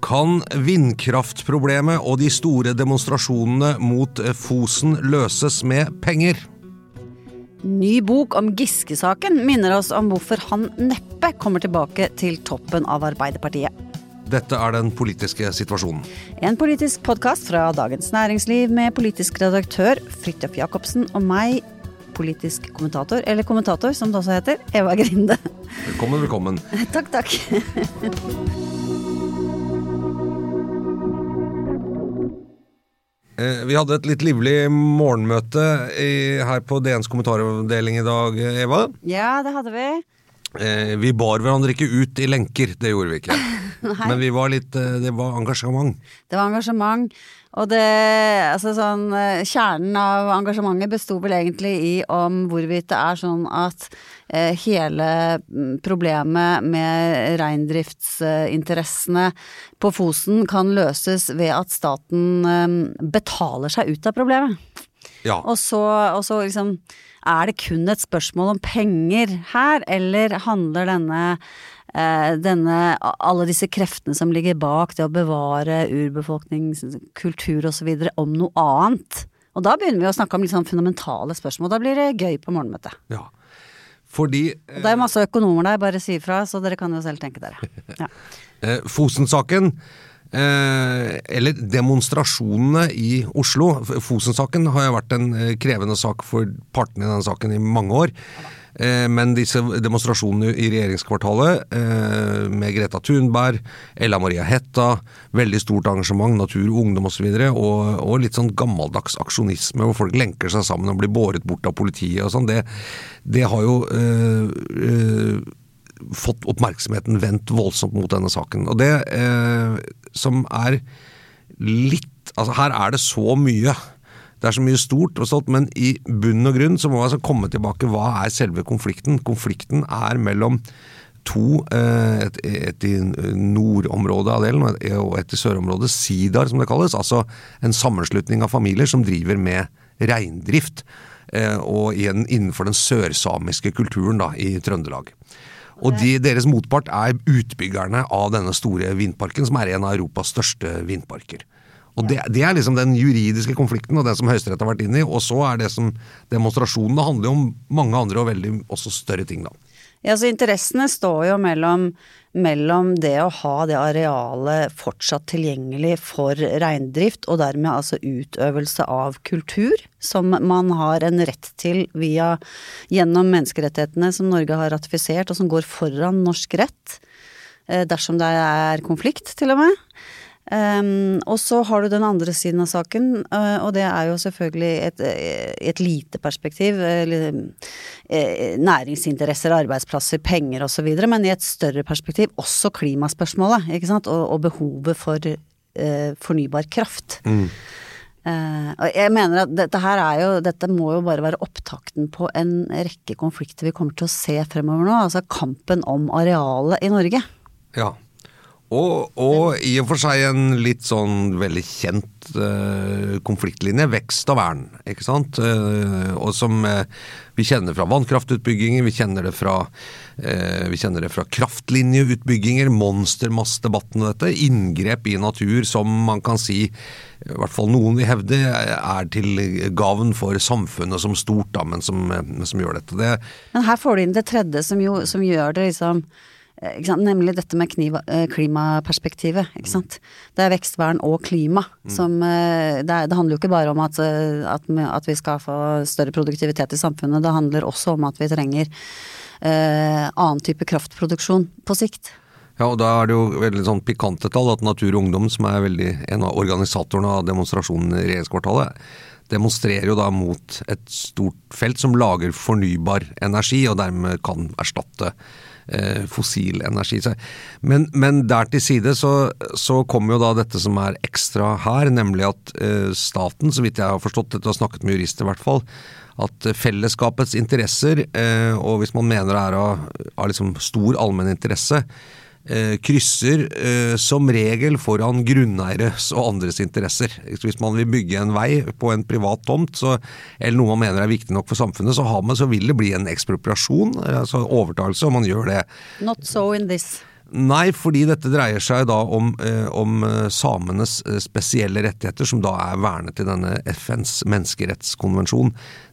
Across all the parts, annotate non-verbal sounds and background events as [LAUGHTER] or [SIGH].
Kan vindkraftproblemet og de store demonstrasjonene mot eh, Fosen løses med penger? Ny bok om Giske-saken minner oss om hvorfor han neppe kommer tilbake til toppen av Arbeiderpartiet. Dette er den politiske situasjonen. En politisk podkast fra Dagens Næringsliv med politisk redaktør Fridtjof Jacobsen og meg, politisk kommentator, eller kommentator som det også heter, Eva Grinde. Velkommen, velkommen. [LAUGHS] Takk, takk. [LAUGHS] Vi hadde et litt livlig morgenmøte i, her på DNs kommentaravdeling i dag, Eva. Ja, det hadde vi. Eh, Vi bar hverandre ikke ut i lenker, det gjorde vi ikke. [LAUGHS] Men vi var litt, eh, det var engasjement. Det var engasjement. Og det, altså sånn, eh, kjernen av engasjementet besto vel egentlig i om hvorvidt det er sånn at eh, hele mm, problemet med reindriftsinteressene på Fosen kan løses ved at staten eh, betaler seg ut av problemet. Ja. Og så, og så liksom Er det kun et spørsmål om penger her, eller handler denne denne, alle disse kreftene som ligger bak det å bevare urbefolkning, kultur osv. om noe annet. Og da begynner vi å snakke om litt sånn fundamentale spørsmål. Da blir det gøy på morgenmøtet. ja. Fordi Og det er masse økonomer der, bare si ifra, så dere kan jo selv tenke dere. Ja. [LAUGHS] eh, Fosen-saken, eh, eller demonstrasjonene i Oslo Fosen-saken har jo vært en eh, krevende sak for partene i denne saken i mange år. Eh, Men disse demonstrasjonene i regjeringskvartalet, eh, med Greta Thunberg, Ella Maria Hetta, veldig stort engasjement, natur, ungdom osv., og, så og, og litt sånn gammeldags aksjonisme hvor folk lenker seg sammen og blir båret bort av politiet og sånn, det, det har jo øh, øh, fått oppmerksomheten vendt voldsomt mot denne saken. Og det øh, som er litt Altså, her er det så mye. Det er så mye stort og sånt, men i bunn og grunn så må vi altså komme tilbake. Hva er selve konflikten? Konflikten er mellom to, eh, et, et i nordområdet av delen og et- i sørområdet, SIDAR som det kalles. Altså en sammenslutning av familier som driver med reindrift. eh, Og igjen innenfor den sørsamiske kulturen da, i Trøndelag. Og de, deres motpart er utbyggerne av denne store vindparken, som er en av Europas største vindparker. Og det, det er liksom den juridiske konflikten og den som Høyesterett har vært inne i. Og så er det som demonstrasjonene handler om mange andre og veldig også større ting, da. Ja, så interessene står jo mellom, mellom det å ha det arealet fortsatt tilgjengelig for reindrift, og dermed altså utøvelse av kultur, som man har en rett til via gjennom menneskerettighetene som Norge har ratifisert, og som går foran norsk rett, eh, dersom det er konflikt, til og med. Um, og så har du den andre siden av saken, uh, og det er jo selvfølgelig et, eh, et lite perspektiv. eh, næringsinteresser, arbeidsplasser, penger osv. Men i et større perspektiv også klimaspørsmålet, ikke sant. Og, og behovet for uh, fornybar kraft. Eh, og jeg mener at dette her er jo Dette må jo bare være opptakten på en rekke konflikter vi kommer til å se fremover nå. Altså kampen om arealet i Norge. Ja. Og, og i og for seg en litt sånn veldig kjent uh, konfliktlinje, vekst og vern, ikke sant. Uh, og som uh, vi kjenner fra vannkraftutbygginger, vi kjenner det fra, vi kjenner det fra kraftlinjeutbygginger, monstermassdebatten og dette. Inngrep i natur som man kan si, i hvert fall noen vil hevde, er til gavn for samfunnet som stort, da, men som, som gjør dette. Det, Men her får du inn det tredje som, jo, som gjør det liksom? Nemlig dette med kniva, eh, klimaperspektivet. Ikke sant? Det er vekstvern og klima som eh, det, er, det handler jo ikke bare om at, eh, at, at vi skal få større produktivitet i samfunnet, det handler også om at vi trenger eh, annen type kraftproduksjon på sikt. Ja, og da er det jo veldig sånn pikante tall at Natur og Ungdom, som er veldig en av organisatorene av demonstrasjonen i regjeringskvartalet, demonstrerer jo da mot et stort felt som lager fornybar energi, og dermed kan erstatte eh, fossil energi. Men, men der til side så, så kommer jo da dette som er ekstra her, nemlig at eh, staten, så vidt jeg har forstått dette og snakket med jurister i hvert fall, at eh, fellesskapets interesser, eh, og hvis man mener det er av, liksom stor allmenn interesse, eh, krysser eh, som regel foran grunneieres og andres interesser. Hvis man vil bygge en vei på en privat tomt, så, eller noe man mener er viktig nok for samfunnet, så, man, så vil det bli en ekspropriasjon, eh, altså overtakelse, om man gjør det. Not so in this. Nei, fordi dette dreier seg da om, eh, om eh, samenes eh, spesielle rettigheter, som da er vernet i denne FNs menneskerettskonvensjon,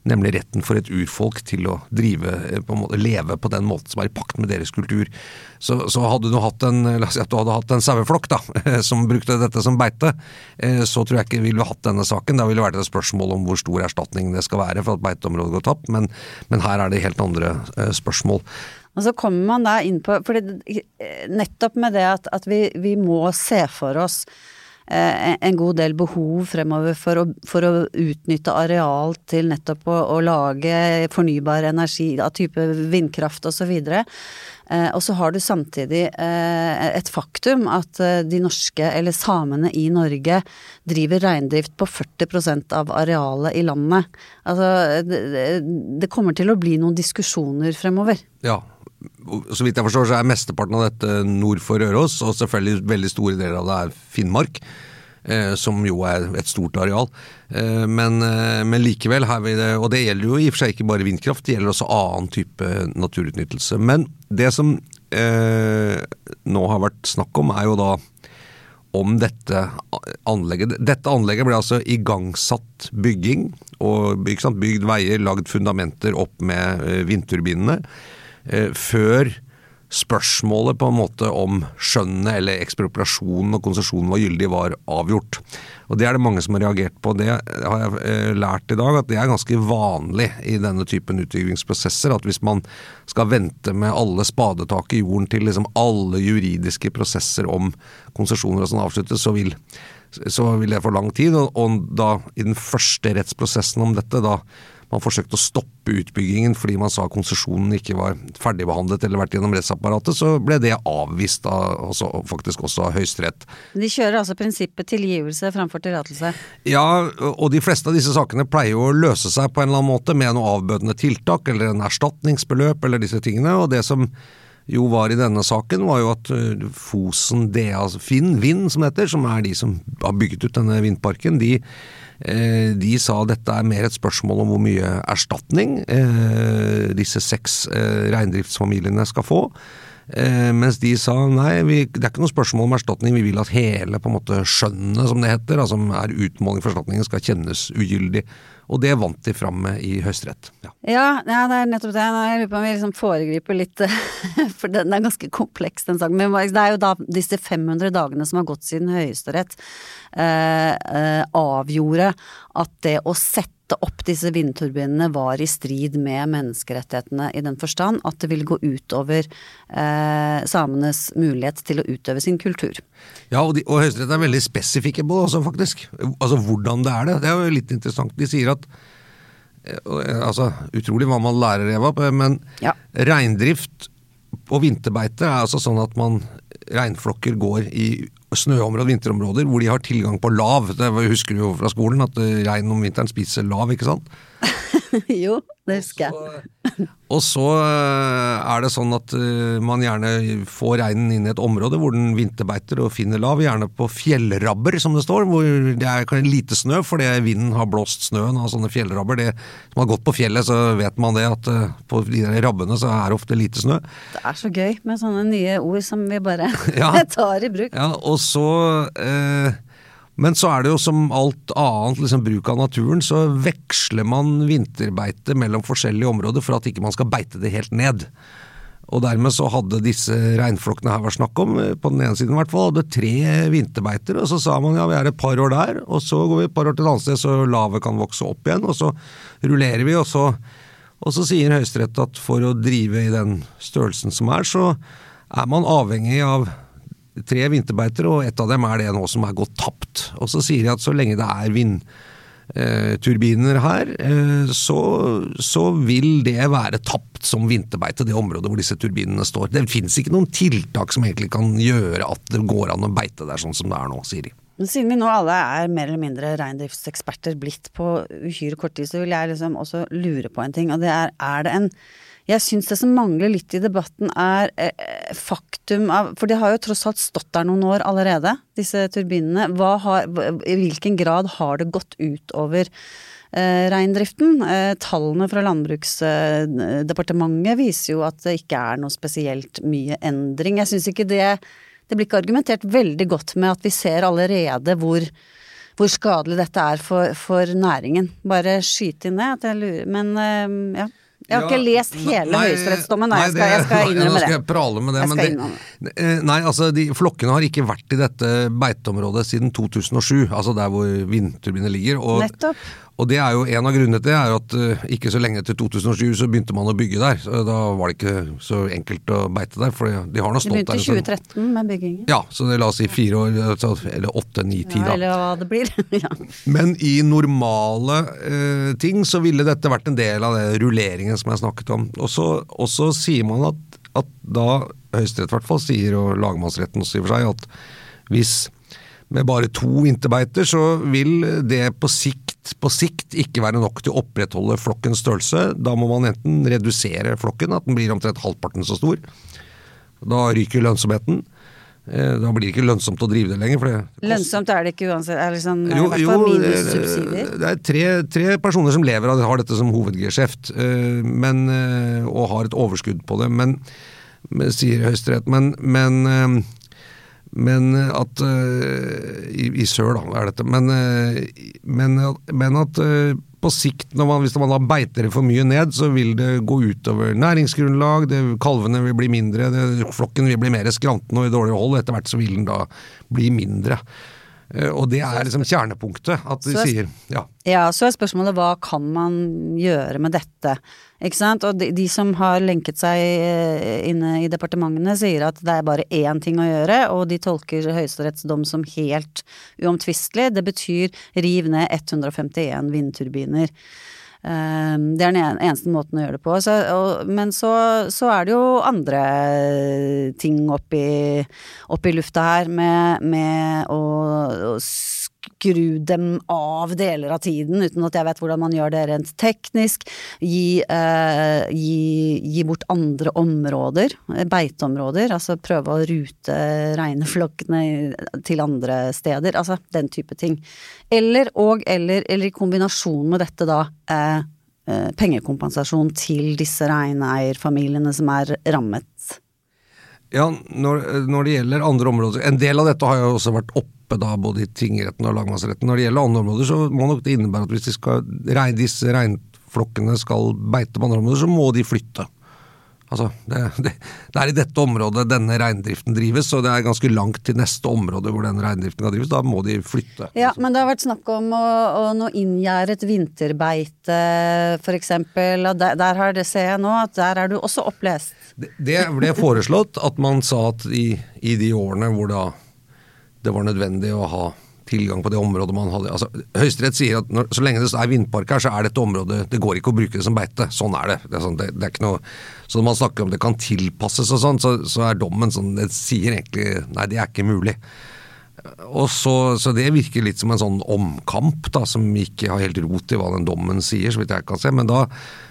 nemlig retten for et urfolk til å drive, eh, på måte, leve på den måten som er i pakt med deres kultur. Så, så hadde du hatt en la oss si at du hadde hatt en saueflokk da, [LAUGHS] som brukte dette som beite, eh, så tror jeg ikke vi ville hatt denne saken. Da ville det vært et spørsmål om hvor stor erstatning det skal være for at beiteområdet går tapt, men, men her er det helt andre eh, spørsmål. Og så kommer man da inn på For nettopp med det at, at vi, vi må se for oss eh, en god del behov fremover for å, for å utnytte areal til nettopp å, å lage fornybar energi av type vindkraft osv. Eh, og så har du samtidig eh, et faktum at eh, de norske, eller samene i Norge, driver reindrift på 40% av arealet i landet. Altså, det- det kommer til å bli noen diskusjoner fremover. Ja. Så vidt jeg forstår så er mesteparten av dette nord for Røros, og selvfølgelig veldig store deler av det er Finnmark. Eh, som jo er et stort areal. Eh, men, eh, men likevel, det, og det gjelder jo i og for seg ikke bare vindkraft, det gjelder også annen type naturutnyttelse. Men det som eh, nå har vært snakk om, er jo da om dette anlegget. Dette anlegget ble altså igangsatt bygging, og bygd veier, lagd fundamenter opp med eh, vindturbinene, før spørsmålet på en måte om skjønnet eller ekspropriasjonen og konsesjonen var gyldig, var avgjort. Og Det er det mange som har reagert på. Det har jeg eh, lært i dag, at det er ganske vanlig i denne typen utviklingsprosesser. At hvis man skal vente med alle spadetak i jorden til liksom alle juridiske prosesser om konsesjoner og sånn avsluttes, så vil, så vil det få lang tid. Og da i den første rettsprosessen om dette, da man forsøkte å stoppe utbyggingen fordi man sa konsesjonen ikke var ferdigbehandlet eller vært gjennom rettsapparatet, så ble det avvist av, altså, faktisk også av Høyesterett. De kjører altså prinsippet tilgivelse framfor tillatelse. Ja, og de fleste av disse sakene pleier jo å løse seg på en eller annen måte med noe avbøtende tiltak eller en erstatningsbeløp eller disse tingene, og det som jo var i denne saken, var jo at øh, Fosen DA, Finn Vind som det heter, som er de som har bygget ut denne vindparken, de, eh, de sa dette er mer et spørsmål om hvor mye erstatning eh, disse seks eh, reindriftsfamiliene skal få. Eh, mens de sa nei, vi, det er ikke noe spørsmål om erstatning, vi vil at hele på en måte skjønnet, som det heter, altså er utmåling for erstatningen, skal kjennes ugyldig. Og det vant de fram med i Høyesterett. Ja. Ja, ja, det er nettopp det. Jeg lurer på om vi liksom foregriper litt, [LAUGHS] for den er ganske kompleks, den saken. Men det er jo da disse 500 dagene som har gått siden Høyesterett eh, eh, avgjorde at det å sette opp disse vindturbinene var i strid med menneskerettighetene i den forstand at det ville gå utover eh, samenes mulighet til å utøve sin kultur. Ja, og, de, og Høyesterett er veldig spesifikke på det også, faktisk. Altså hvordan det er det. Det er jo litt interessant. De sier at eh, Altså, utrolig hva man lærer, Eva, men Ja. reindrift og vinterbeite er altså sånn at man Reinflokker går i snøområder, vinterområder, hvor de har tilgang på lav. Det husker du jo fra skolen, at eh, rein om vinteren spiser lav, ikke sant? [LAUGHS] jo, det husker jeg. Og så eh, er det sånn at eh, man gjerne får reinen inn i et område hvor den vinterbeiter og finner lav, gjerne på fjellrabber, som det står, hvor det er lite snø fordi vinden har blåst snøen av sånne fjellrabber. Det, som har gått på fjellet, så vet man det at eh, på de der rabbene så er det ofte lite snø. Det er så gøy med sånne nye ord som vi bare [LAUGHS] Ja. [LAUGHS] tar i bruk. Ja, og så eh, Men så er det jo som alt annet liksom bruk av naturen, så veksler man vinterbeite mellom forskjellige områder for at ikke man skal beite det helt ned. Og dermed så hadde disse reinflokkene her vært snakk om, eh, på den ene siden i hvert fall, hadde tre vinterbeiter. Og så sa man ja, vi er et par år der, og så går vi et par år til et annet sted så lavet kan vokse opp igjen. Og så rullerer vi, og så, og så sier Høyesterett at for å drive i den størrelsen som er, så er man avhengig av tre vinterbeiter, og ett av dem er det nå som er gått tapt. Og så sier de at så lenge det er vind eh, her, eh, så, så, vil det være tapt som vinterbeite, det området hvor disse turbinene står. Det finnes ikke noen tiltak som egentlig kan gjøre at det går an å beite der sånn som det er nå, sier de. Men siden vi nå alle er mer eller mindre reindriftseksperter blitt på uhyre kort tid, så vil jeg liksom også lure på en ting, og det er er det en jeg syns det som mangler litt i debatten er eh, faktum av For det har jo tross alt stått der noen år allerede, disse turbinene. Har, I hvilken grad har det gått utover eh, reindriften? Eh, tallene fra Landbruksdepartementet viser jo at det ikke er noe spesielt mye endring. Jeg syns ikke det Det blir ikke argumentert veldig godt med at vi ser allerede hvor hvor skadelig dette er for, for næringen. Bare skyte inn det, at jeg lurer Men eh, ja. Jeg har Ja, ikke lest hele høyesterettsdommen, jeg skal, jeg skal innrømme det. [LAUGHS] Nå skal jeg prale med det, men det, eh, Nei, altså, de, flokkene har ikke vært i dette beiteområdet siden 2007, altså der hvor vindturbiner ligger. Og, Nettopp. Og det er jo en av grunnene til det, er at eh, ikke så lenge etter 2007 så begynte man å bygge der. Så da var det ikke så enkelt å beite der, for de har nå stått der. Det begynte i 2013 med byggingen. Ja, så det la oss si fire år, altså, eller åtte, ni, ti, Ja, eller hva det blir. [LAUGHS] ja. Men i normale eh, ting så ville dette vært en del av det rulleringen som jeg snakket om. Og så, og så sier man at, at da Høyesterett i hvert fall sier, og lagmannsretten også i og for seg, at hvis med bare to vinterbeiter, så vil det på sikt, på sikt ikke være nok til å opprettholde flokkens størrelse. Da må man enten redusere flokken, at den blir omtrent halvparten så stor. Da ryker lønnsomheten. Eh, Da blir det ikke lønnsomt å drive det lenger. Det Lønnsomt er det ikke uansett. Er liksom, er jo, I hvert jo, fall minus subsidier. det er tre, tre personer som lever av det, har dette som hovedgeskjeft, eh, men, eh, og har et overskudd på det, men, sier Høyesterett. Men, men, men at eh, i, I sør, da, er dette. Men, eh, men, men at eh, på sikt, man, hvis man da beiter det for mye ned, så vil det gå utover næringsgrunnlag, det, kalvene vil bli mindre, det, flokken vil bli mer skranten og i dårlig hold, etter hvert så vil den da bli mindre. Eh, Og det er liksom kjernepunktet, at de sier ja. Ja, så er spørsmålet hva kan man gjøre med dette? Ikke sant? Og de, de som har lenket seg eh, inne i departementene sier at det er bare én ting å gjøre, og de tolker Høyesteretts dom som helt uomtvistelig. Det betyr riv ned 151 vindturbiner. Eh, Det er den eneste måten å gjøre det på. Så, og, men så, så er det jo andre ting oppi, oppi lufta her med, med å, å skru dem av deler av tiden, uten at jeg vet hvordan man gjør det rent teknisk. Gi, eh, gi, gi bort andre områder, eh, beiteområder. Altså prøve å rute reineflokkene til andre steder. Altså den type ting. Eller og eller, eller i kombinasjon med dette da eh, eh, pengekompensasjon til disse reineierfamiliene som er rammet. Ja, når, når det gjelder andre områder En del av dette har jo også vært oppe da, både i tingretten og lagmannsretten. Når det gjelder andre områder, så må nok det innebære at hvis de skal, rein, disse reinflokkene skal beite på andre områder, så må de flytte. Altså, det, det, det er i dette området denne reindriften drives, og det er ganske langt til neste område hvor den reindriften kan drives. Da må de flytte. Ja, men det har vært snakk om å, å nå inngjerdet vinterbeite, eksempel. Og der, der har det, ser jeg nå, at der er du også opplest. Det, det ble foreslått at man sa at i, i de årene hvor da det var nødvendig å ha tilgang på det området man hadde altså, Høyesterett sier at når, så lenge det er vindpark her, så er dette området Det går ikke å bruke det som beite. Sånn er det. det, er sånn, det, det er ikke noe, så når man snakker om det kan tilpasses og sånn, så, så er dommen sånn Det sier egentlig Nei, det er ikke mulig. Og så, så det virker litt som en sånn omkamp, da, som ikke har helt rot i hva den dommen sier, så vidt jeg kan se. Men da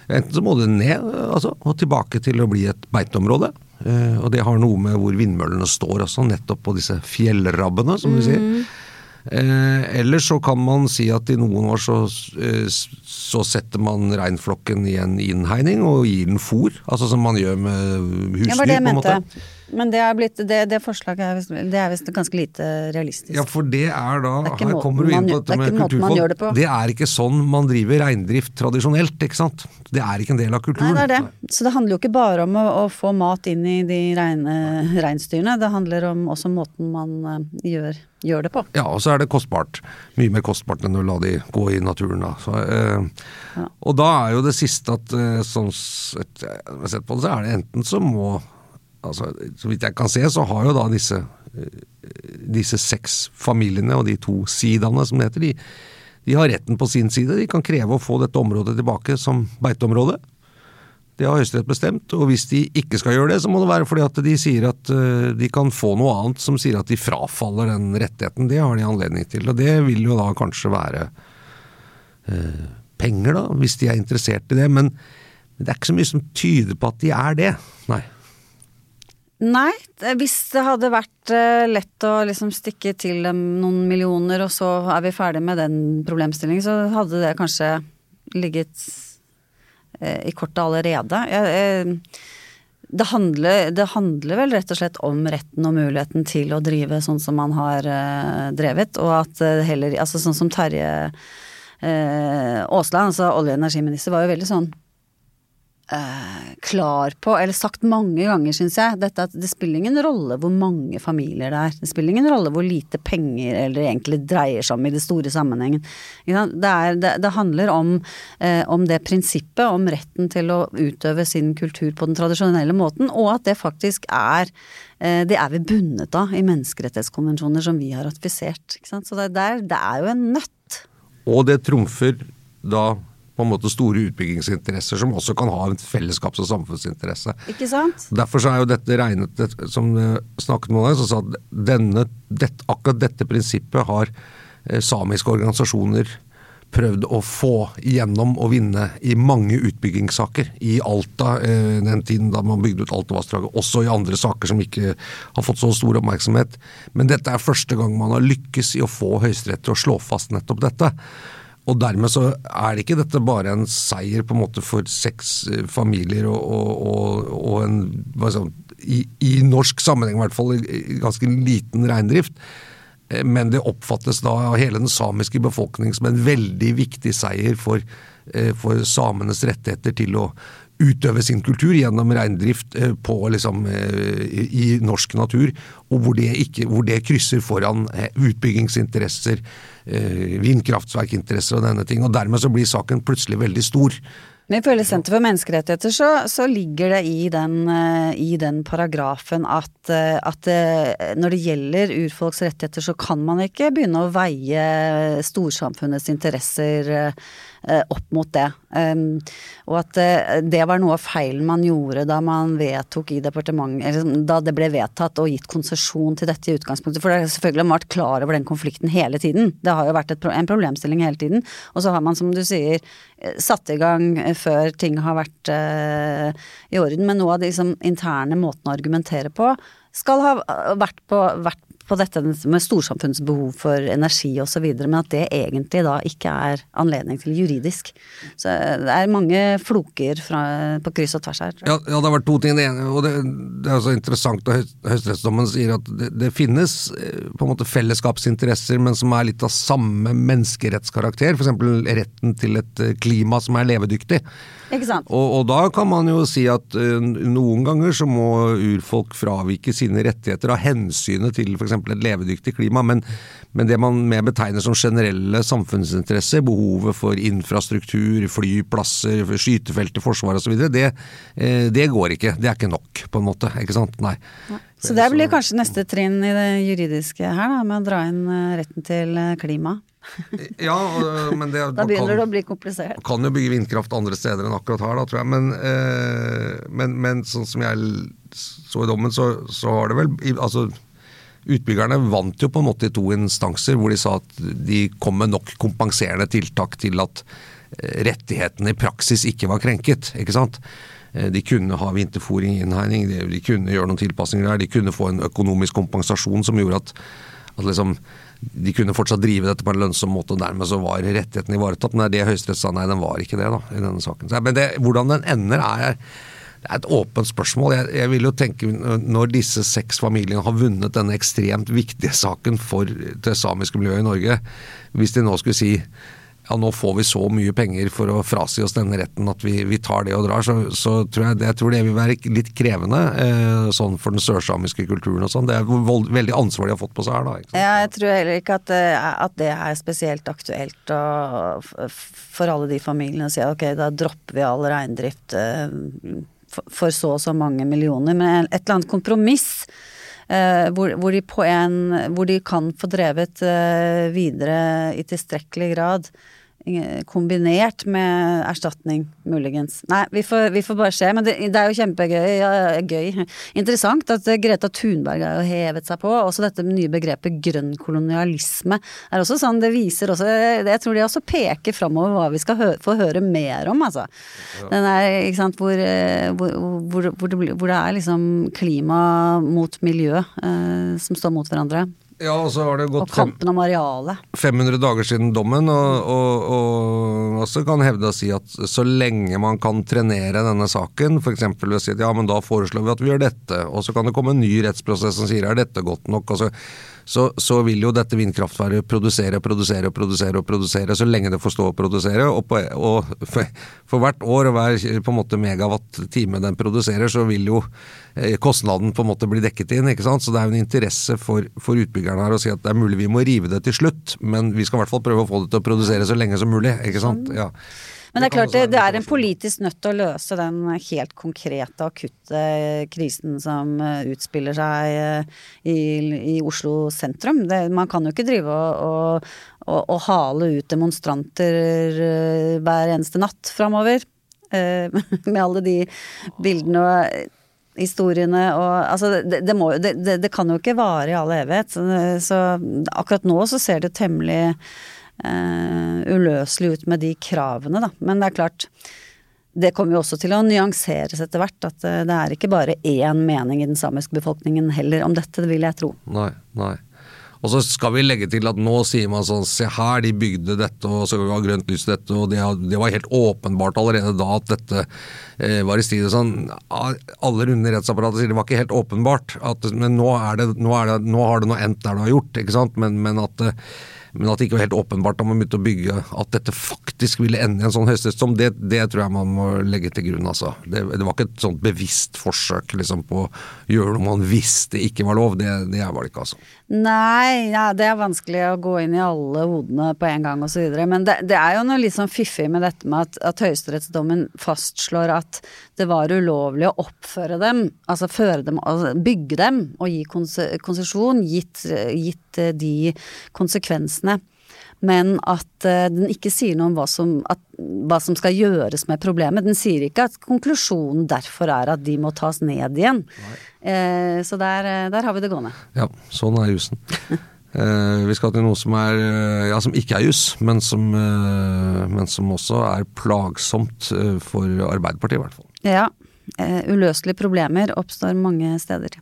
enten så må det ned, altså, og tilbake til å bli et beiteområde. Eh, og det har noe med hvor vindmøllene står også, nettopp på disse fjellrabbene, som du sier. Eh, eller så kan man si at i noen år så, eh, så setter man reinflokken i en innhegning og gir den fôr. Altså som man gjør med husdyr, Ja, var det jeg mente. Men det, er blitt, det, det forslaget er visst, det visst ganske lite realistisk. Ja, for det er da Det er Her kommer du inn på dette det med gjør det. Det er ikke sånn man driver reindrift tradisjonelt, ikke sant. Det er ikke en del av Nei, kulturen. det er det. Så det handler jo ikke bare om å, å få mat inn i de reine, reinsdyrene. Det handler om også måten man eh, gjør, gjør det på. Ja, og så er det kostbart. Mye mer kostbart enn å la de gå i naturen. Da. Så, eh, Ja. Og da er jo det siste at eh, sånn sett, sett på det, så er det enten så må altså, Så vidt jeg kan se, så har jo da disse, eh, disse seks familiene og de to sidaene, som det heter, de, de har retten på sin side. De kan kreve å få dette området tilbake som beiteområde. Det har Høyesterett bestemt, og hvis de ikke skal gjøre det, så må det være fordi at de sier at eh, de kan få noe annet som sier at de frafaller den rettigheten. Det har de anledning til, og det vil jo da kanskje være eh, penger, da, hvis de er interessert i det. Men det er ikke så mye som tyder på at de er det. Nei. Nei, hvis det hadde vært eh, lett å liksom stikke til dem noen millioner, og så er vi ferdig med den problemstillingen, så hadde det kanskje ligget i kortet allerede. Eh, det, handler, det handler vel rett og slett om retten og muligheten til å drive sånn som man har eh, drevet, og at eh, heller Altså sånn som Terje eh, Aasland, altså olje- og energiminister, var jo veldig sånn eh, klar på, eller sagt mange ganger, syns jeg, dette at det spiller ingen rolle hvor mange familier det er. Det spiller ingen rolle hvor lite penger eller egentlig dreier seg om i det store sammenhengen. Det, er, det, det handler om, eh, om det prinsippet, om retten til å utøve sin kultur på den tradisjonelle måten, og at det faktisk er eh, det er vi bundet av i menneskerettighetskonvensjoner som vi har ratifisert. Så det, der, det er jo en nøtt. Og det trumfer da på en måte store utbyggingsinteresser som også kan ha en fellesskaps- og samfunnsinteresse. Ikke sant? Derfor så er jo dette regnet, som eh, snakket med deg, som sa at denne, dette, akkurat dette prinsippet har eh, samiske organisasjoner prøvd å få igjennom og vinne i mange utbyggingssaker. I Alta, eh, den tiden da man bygde ut Altavassdraget, også i andre saker som ikke har fått så stor oppmerksomhet. Men dette er første gang man har lykkes i å få Høyesterett til å slå fast nettopp dette. Og dermed så er det ikke dette bare en seier på en måte for seks eh, familier og, og, og, en skal i, I norsk sammenheng i hvert fall ganske liten reindrift. Eh, Men det oppfattes da av hele den samiske befolkning som en veldig viktig seier for, eh, for samenes rettigheter til å utøve sin kultur gjennom reindrift eh, liksom, eh, i, norsk natur, og hvor det, ikke, hvor det krysser foran eh, utbyggingsinteresser, vindkraftverkinteresser og denne ting. og Dermed så blir saken plutselig veldig stor. Men ifølge Senter for menneskerettigheter så, så ligger det i den, i den paragrafen at, at når det gjelder urfolks rettigheter, så kan man ikke begynne å veie storsamfunnets interesser opp mot det. Og at eh, det var noe av feilen man gjorde da man vedtok i departementet, da det ble vedtatt og gitt konsesjon til dette i utgangspunktet. For det er selvfølgelig har vært klar over den konflikten hele tiden. Det har jo vært et, en problemstilling hele tiden. Og så har man, som du sier, eh, satt i gang eh, før ting har vært eh, i orden. Men noe av de liksom, interne måtene å argumentere på skal ha eh, vært på, vært på dette med storsamfunnets behov for energi osv., men at det egentlig da ikke er anledning til juridisk. Så det er mange floker fra, på kryss og tvers her. Ja, ja, det har vært to ting. Det ene, og det, det er så interessant at høy- Høyesterettsdommen sier at det, det finnes eh, på en måte fellesskapsinteresser, men som er litt av samme menneskerettskarakter. F.eks. retten til et eh, klima som er levedyktig. Og, og da kan man jo si at uh, noen ganger så må urfolk fravike sine rettigheter av hensynet til f.eks. et levedyktig klima, men, men det man mer betegner som generelle samfunnsinteresser, behovet for infrastruktur, flyplasser, skytefelter, forsvar osv., det, uh, det går ikke. Det er ikke nok, på en måte. Ikke sant? Nei. Så det blir kanskje neste trinn i det juridiske her, da, med å dra inn eh, retten til klima. Ja, men det Da begynner det å bli komplisert. Man kan jo bygge vindkraft andre steder enn akkurat her, da, tror jeg. Men, eh, men, men sånn som jeg så i dommen, så, så har det vel Altså, utbyggerne vant jo på en måte i to instanser, hvor de sa at de kom med nok kompenserende tiltak til at eh, rettighetene i praksis ikke var krenket. ikke sant? Eh, De kunne ha vinterfòring, innhegning, de, de kunne gjøre noen tilpasninger der. De kunne få en økonomisk kompensasjon som gjorde at, at liksom, de kunne fortsatt drive dette på en lønnsom måte, og dermed så var rettigheten ivaretatt. Men det er Høyesterett sa, nei, den var ikke det, da, i denne saken. Men det, hvordan den ender, er, det er et åpent spørsmål. Jeg, jeg, vil jo tenke, Når disse seks familiene har vunnet denne ekstremt viktige saken for det samiske miljøet i Norge, hvis de nå skulle si ja, nå får vi så mye penger for å frasi oss denne retten at vi, vi tar det og drar, så, så tror jeg, jeg, tror det vil være litt krevende eh, sånn for den sørsamiske kulturen og sånn. Det er vold, veldig ansvar de har fått på seg her, da. Ja, jeg tror heller ikke at, at, det er spesielt aktuelt og, for alle de familiene å si ok, da dropper vi all reindrift eh, for så og så mange millioner. Men et eller annet kompromiss Uh, hvor, hvor, de en, hvor, de kan få drevet uh, videre i tilstrekkelig grad kombinert med erstatning, muligens. Nei, vi får, vi får bare se. Men det, det, er jo kjempegøy, ja, gøy, interessant at Greta Thunberg har jo hevet seg på. Også dette nye begrepet grønn kolonialisme er også sånn, det viser også Jeg tror de også peker framover hva vi skal hø få høre mer om, altså. Ja. Den er, ikke sant, hvor, hvor, hvor, hvor det, det, er liksom klima mot miljø eh, som står mot hverandre. Ja, og så har det gått og kampen om arealet. 500 dager siden dommen, og, og, og også kan hevde å si at så lenge man kan trenere denne saken, f.eks. ved å si at ja, men da foreslår vi at vi gjør dette, og så kan det komme en ny rettsprosess som sier er dette godt nok, og så så, så, vil jo dette vindkraftverket produsere og produsere og produsere og produsere så lenge det får stå og produsere. Og, på, og for, for, hvert år og hver på en måte megawatt-time den produserer, så vil jo eh, kostnaden på en måte bli dekket inn. ikke sant? Så det er jo en interesse for, for utbyggerne her å si at det er mulig vi må rive det til slutt, men vi skal i hvert fall prøve å få det til å produsere så lenge som mulig. ikke sant? Ja. Men det er klart det, det er en politisk nødt til å løse den helt konkrete, akutte krisen som eh, utspiller seg eh, i, i Oslo sentrum. Det, man kan jo ikke drive og, og, og, og hale ut demonstranter eh, hver eneste natt framover. [LAUGHS] Med alle de bildene og historiene og Altså, det, det, må, det, det, kan jo ikke vare i all evighet. Så, så akkurat nå så ser det temmelig uh, uløselig ut med de kravene, da. Men det er klart, det kommer jo også til å nyanseres etter hvert. At uh, det er ikke bare én mening i den samiske befolkningen heller om dette, det vil jeg tro. Nei, nei. Og så skal vi legge til at nå sier man sånn se her, de bygde dette og så var grønt lys dette, og det, det, var helt åpenbart allerede da at dette eh, var i strid. Sånn, alle runde rettsapparatet sier det var ikke helt åpenbart, at, men nå, det, nå, det, nå, har det noe endt der det har gjort, ikke sant. Men, men at eh, men at det ikke var helt åpenbart da man begynte å bygge at dette faktisk ville ende i en sånn høyesterettsdom, det, det, tror jeg man må legge til grunn. altså. Det, det var ikke et sånt bevisst forsøk liksom, på å gjøre noe man visste ikke var lov. Det, det var det ikke, altså. Nei, ja, det er vanskelig å gå inn i alle hodene på en gang osv. Men det, er jo noe litt sånn fiffig med dette med at, at høyesterettsdommen fastslår at det var ulovlig å oppføre dem, altså føre dem, altså bygge dem og gi konsesjon, gitt, gitt de konsekvensene men at uh, den ikke sier noe om hva som, at, hva som, skal gjøres med problemet. Den sier ikke at konklusjonen derfor er at de må tas ned igjen. Eh, så der, der, har vi det gående. Ja, sånn er jussen. [LAUGHS] eh, vi skal til noe som, er, ja, som ikke er juss, men, men, som også er plagsomt for Arbeiderpartiet, i hvert fall. Ja. uløselige problemer oppstår mange steder.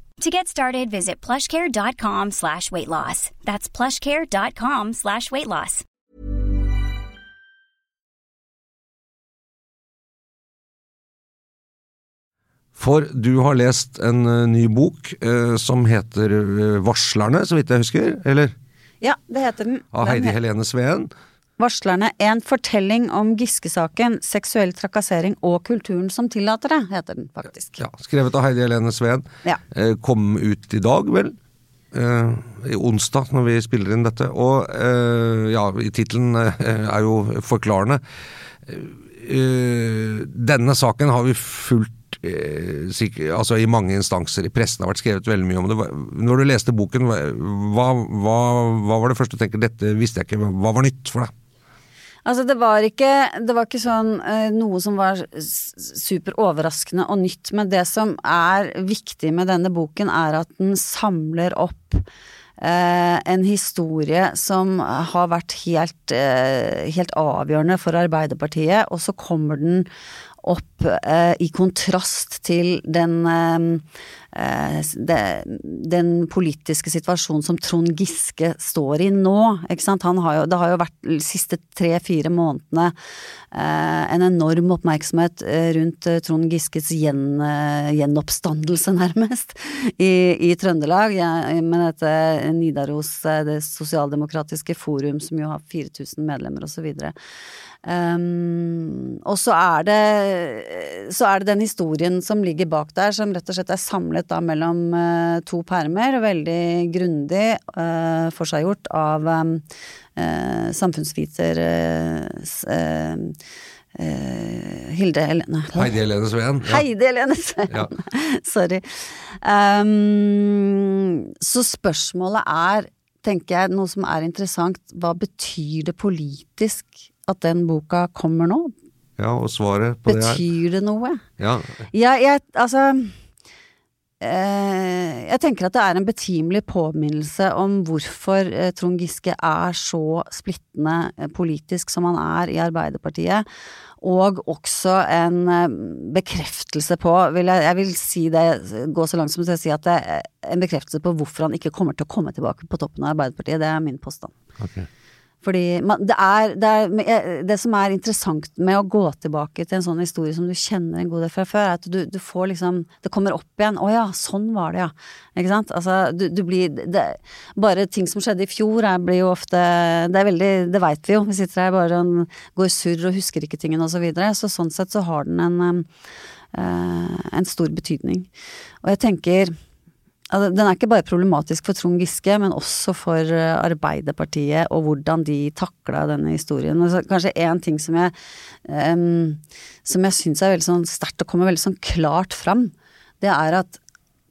To get started, visit plushcare.com slash weight loss. That's plushcare.com slash weight loss. For du har lest en eh, ny bok eh, som heter eh, Varslerne, så vidt jeg husker? Eller? Ja, det heter den. Av Den Heidi he- Helene Sveen. Varslerne. En fortelling om Giske-saken, seksuell trakassering og kulturen som tillater det, heter den faktisk. Ja, skrevet av Heidi Helene Sveen. Ja. Eh, kom ut i dag, vel? Eh, i onsdag, når vi spiller inn dette. Og eh, ja, tittelen eh, er jo forklarende. Eh, denne saken har vi fulgt altså i mange instanser. I pressen har vært skrevet veldig mye om det. Når du leste boken, hva, hva, hva var det første du tenker dette visste jeg ikke, hva var nytt for deg? Altså det var ikke, det var ikke sånn eh, noe som var superoverraskende super overraskende og nytt, men det som er viktig med denne boken er at den samler opp eh, en historie som har vært helt, eh, helt avgjørende for Arbeiderpartiet, og så kommer den opp eh, i kontrast til den, eh, den politiske situasjonen som Trond Giske står i nå. Ikke sant? Har jo, det har jo vært de siste tre-fire månedene eh, en enorm oppmerksomhet eh, rundt eh, Trond Giskes gjen, eh, gjenoppstandelse, [LAUGHS] nærmest, i, i Trøndelag. Med dette Nidaros, eh, det sosialdemokratiske forum, som jo har 4000 medlemmer, videre. Um, og så er det så er det den historien som ligger bak der, som rett og slett er samlet da mellom eh, to permer, og veldig grundig uh, forseggjort av eh, samfunnsviter eh, s- eh, eh, Hilde Helene Heidi Helene Sveen. Ja. Heidi Helene Sveen. Ja. [LAUGHS] Sorry. Um, så spørsmålet er, tenker jeg, noe som er interessant, hva betyr det politisk at den boka kommer nå? ja, og svaret på det er Betyr det noe? ja, Ja, jeg, altså eh, Jeg tenker at det er en betimelig påminnelse om hvorfor eh, Trond Giske er så splittende eh, politisk som han er i Arbeiderpartiet. Og også en eh, bekreftelse på, vil jeg, jeg vil si det, gå så langt som til å si at det er en bekreftelse på hvorfor han ikke kommer til å komme tilbake på toppen av Arbeiderpartiet. Det er min påstand. ok. Fordi man, det, er, det, er, det som er interessant med å gå tilbake til en sånn historie som du kjenner en god del fra før, er at du, du får liksom Det kommer opp igjen. Å ja, sånn var det, ja. Ikke sant? Altså, du, du blir det, Bare ting som skjedde i fjor, er, blir jo ofte Det er veldig Det veit vi jo. Vi sitter her bare og går surr og husker ikke tingene og så videre. Så sånn sett så har den en, eh, en stor betydning. Og jeg tenker den er ikke bare problematisk for Trond Giske, men også for eh, Arbeiderpartiet og hvordan de takla denne historien. Altså, kanskje én ting som jeg, um, jeg syns er veldig sånn sterkt og kommer veldig sånn klart fram, det er at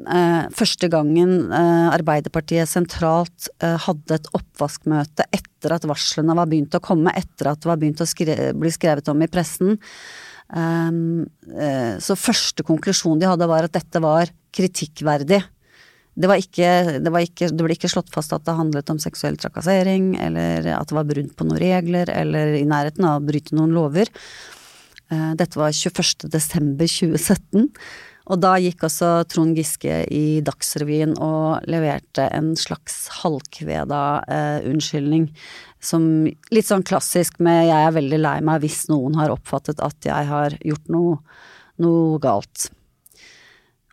uh, første gangen uh, Arbeiderpartiet sentralt uh, hadde et oppvaskmøte etter at varslene var begynt å komme, etter at det var begynt å skre bli skrevet om i pressen, um, så første konklusjon de hadde var at dette var kritikkverdig. Det, ikke, det, ikke, det ble ikke slått fast at det handlet om seksuell trakassering, eller at det var brudd på noen regler, eller i nærheten av å bryte noen lover. Eh, Dette var 21. desember 2017. Og da gikk også Trond Giske i Dagsrevyen og leverte en slags halvkveda eh, unnskyldning. Som litt sånn klassisk med 'jeg er veldig lei meg hvis noen har oppfattet at jeg har gjort noe, noe galt'.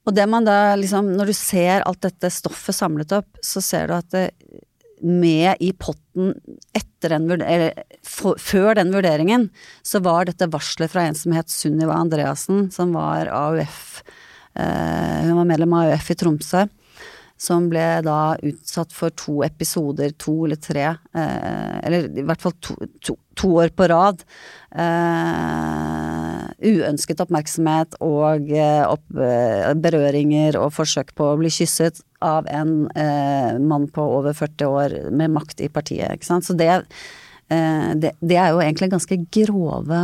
Og det man da liksom, når du ser alt dette stoffet samlet opp, så ser du at det, med i potten etter den eller før den vurderingen, så var dette varselet fra en som het Sunniva Andreassen, som var AUF eh, Hun var medlem av AUF i Tromsø. Som ble da utsatt for to episoder, to eller tre, eh, eller i hvert fall to, to, to år på rad. Eh, uønsket oppmerksomhet og eh, opp, eh, berøringer og forsøk på å bli kysset av en eh, mann på over 40 år med makt i partiet, ikke sant. Så det, det, det er jo egentlig ganske grove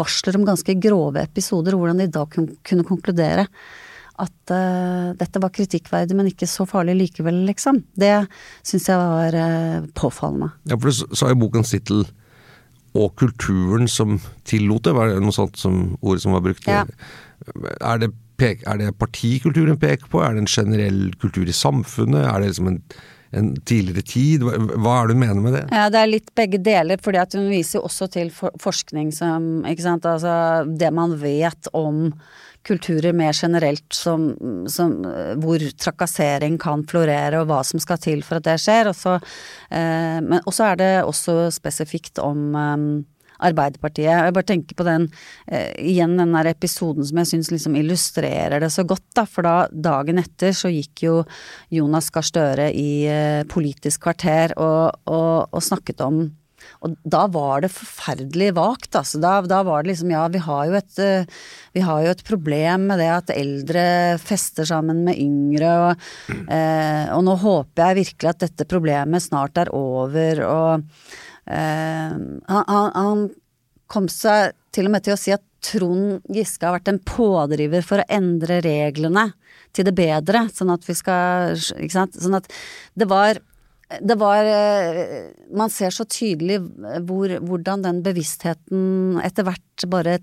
Varsler om ganske grove episoder, hvordan de da kun, kunne konkludere at uh, dette var kritikkverdig, men ikke så farlig likevel, liksom. Det syns jeg var uh, påfallende. Ja, for du sa i bokens tittel 'Og kulturen som tillot det', var det noe sånt som ordet som var brukt? Ja. Er, det pek, er det partikulturen peker på, er det en generell kultur i samfunnet, er det liksom en, en tidligere tid? Hva, er det du mener med det? Ja, det er litt begge deler, fordi at hun viser jo også til for forskning som, ikke sant, altså det man vet om kulturer mer generelt som, som hvor trakassering kan florere, og hva som skal til for at det skjer. Og så eh, er det også spesifikt om eh, Arbeiderpartiet. Jeg bare tenker på den eh, igjen den der episoden som jeg syns liksom illustrerer det så godt, da. For da dagen etter så gikk jo Jonas Gahr Støre i eh, Politisk kvarter og, og, og snakket om og da var det forferdelig vagt, altså. Da, da, var det liksom ja, vi har, et, eh, vi har jo et problem med det at eldre fester sammen med yngre, og, eh, og nå håper jeg virkelig at dette problemet snart er over, og eh, han, han kom seg til og med til å si at Trond Giske har vært en pådriver for å endre reglene til det bedre, sånn at vi skal Ikke sant. Sånn at det var det var eh, Man ser så tydelig hvor, hvordan den bevisstheten etter hvert bare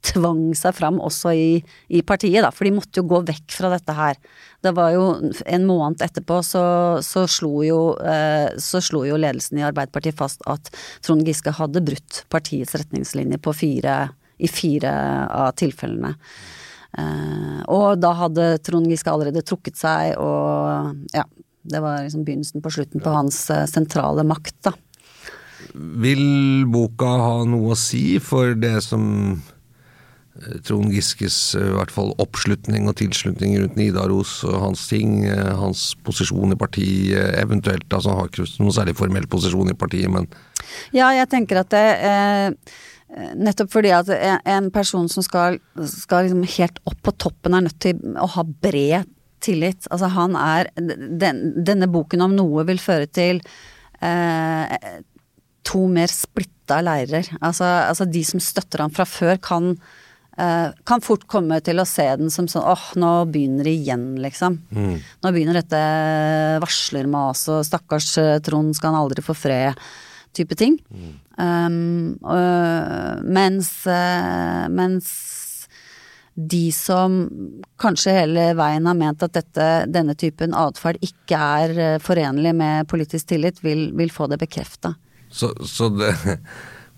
tvang seg fram også i, i, partiet, da. For de måtte jo gå vekk fra dette her. Det var jo en måned etterpå så, så, slo, jo, eh, så slo jo ledelsen i Arbeiderpartiet fast at Trond Giske hadde brutt partiets retningslinjer på fire, i fire av tilfellene. Eh, og da hadde Trond Giske allerede trukket seg, og ja, det var liksom begynnelsen på slutten på hans eh, sentrale makt, da. Vil boka ha noe å si for det som eh, Trond Giskes eh, i hvert fall oppslutning og tilslutning rundt Nidaros og hans ting, hans posisjon i partiet, eventuelt altså Han har ikke noen særlig formell posisjon i partiet, men Ja, jeg tenker at det eh, Nettopp fordi at en person som skal, skal liksom helt opp på toppen, er nødt til å ha bred tillit. Altså han er den, Denne boken om noe vil føre til eh, to mer splitta leirer. Altså, altså, de som støtter han fra før, kan, eh, kan fort komme til å se den som sånn åh, nå begynner det igjen, liksom. Mm. Nå begynner dette varslermaset, og stakkars eh, Trond skal han aldri få fred. Type ting. Mm. Um, øh, mens, øh, mens de som kanskje hele veien har ment at dette, denne typen atferd ikke er eh, forenlig med politisk tillit, vil, vil få det bekrefta. Så, så det,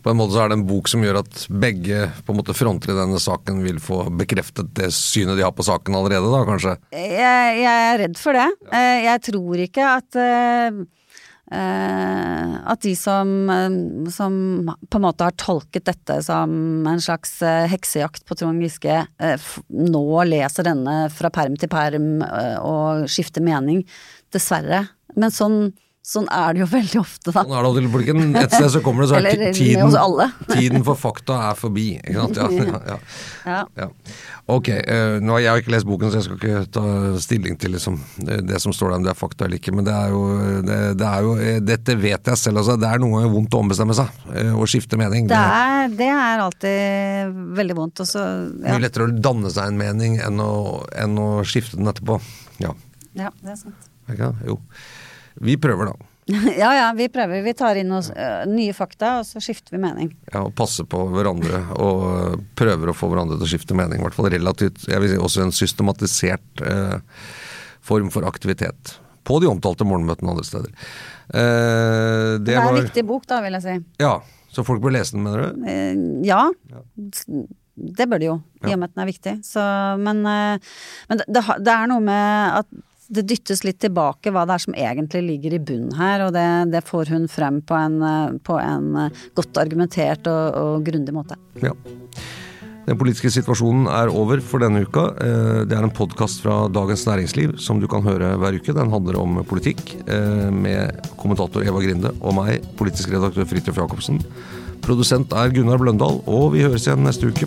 på en måte så er det en bok som gjør at begge på en måte fronter i denne saken vil få bekreftet det synet de har på saken allerede, da kanskje? Jeg, jeg er redd for det. Eh, jeg tror ikke at eh, at de som, eh, som, på en måte har tolket dette som en slags eh, heksejakt på Trond Giske, nå leser denne fra perm til perm og skifter mening. Dessverre. Men sånn Sånn er det jo [LAUGHS] veldig ofte, da. Sånn er det alltid, Et sted så kommer det, så er [LAUGHS] tiden, [LAUGHS] tiden for fakta er forbi. Ikke sant? Ja, ja, ja. Ok, uh, nå har jeg ikke lest boken, så jeg skal ikke ta stilling til liksom, det som står der om det er fakta eller ikke. Men det er jo, det, det er jo eh, Dette vet jeg selv, altså. Det er noe vondt å ombestemme seg. Uh, å skifte mening. Det er, det er alltid veldig vondt. Også, ja. Mye lettere å danne seg en mening enn å, enn å skifte den etterpå. Ja, ja det er sant. Ikke? Jo. Vi prøver, da. [LAUGHS] ja ja, vi prøver. Vi tar inn oss, uh, nye fakta, og så skifter vi mening. Ja, og passer på hverandre og prøver å få hverandre til å skifte mening. I hvert fall relativt Jeg vil si også en systematisert uh, form for aktivitet. På de omtalte morgenmøtene andre steder. Det, det, er en viktig bok, da, vil jeg si. Ja, Så folk bør lese den, mener du? ja. ja. Det bør de jo, i og med at den er viktig. Så, men, men det, det, er noe med at det dyttes litt tilbake hva det er som egentlig ligger i bunnen her, og det, det får hun frem på en, på en godt argumentert og, og grundig måte. Ja. Den politiske situasjonen er over for denne uka. Eh, det er en podkast fra Dagens Næringsliv som du kan høre hver uke. Den handler om politikk, eh, med kommentator Eva Grinde og meg, politisk redaktør Fridtjof Jacobsen. Produsent er Gunnar Bløndal, og vi høres igjen neste uke.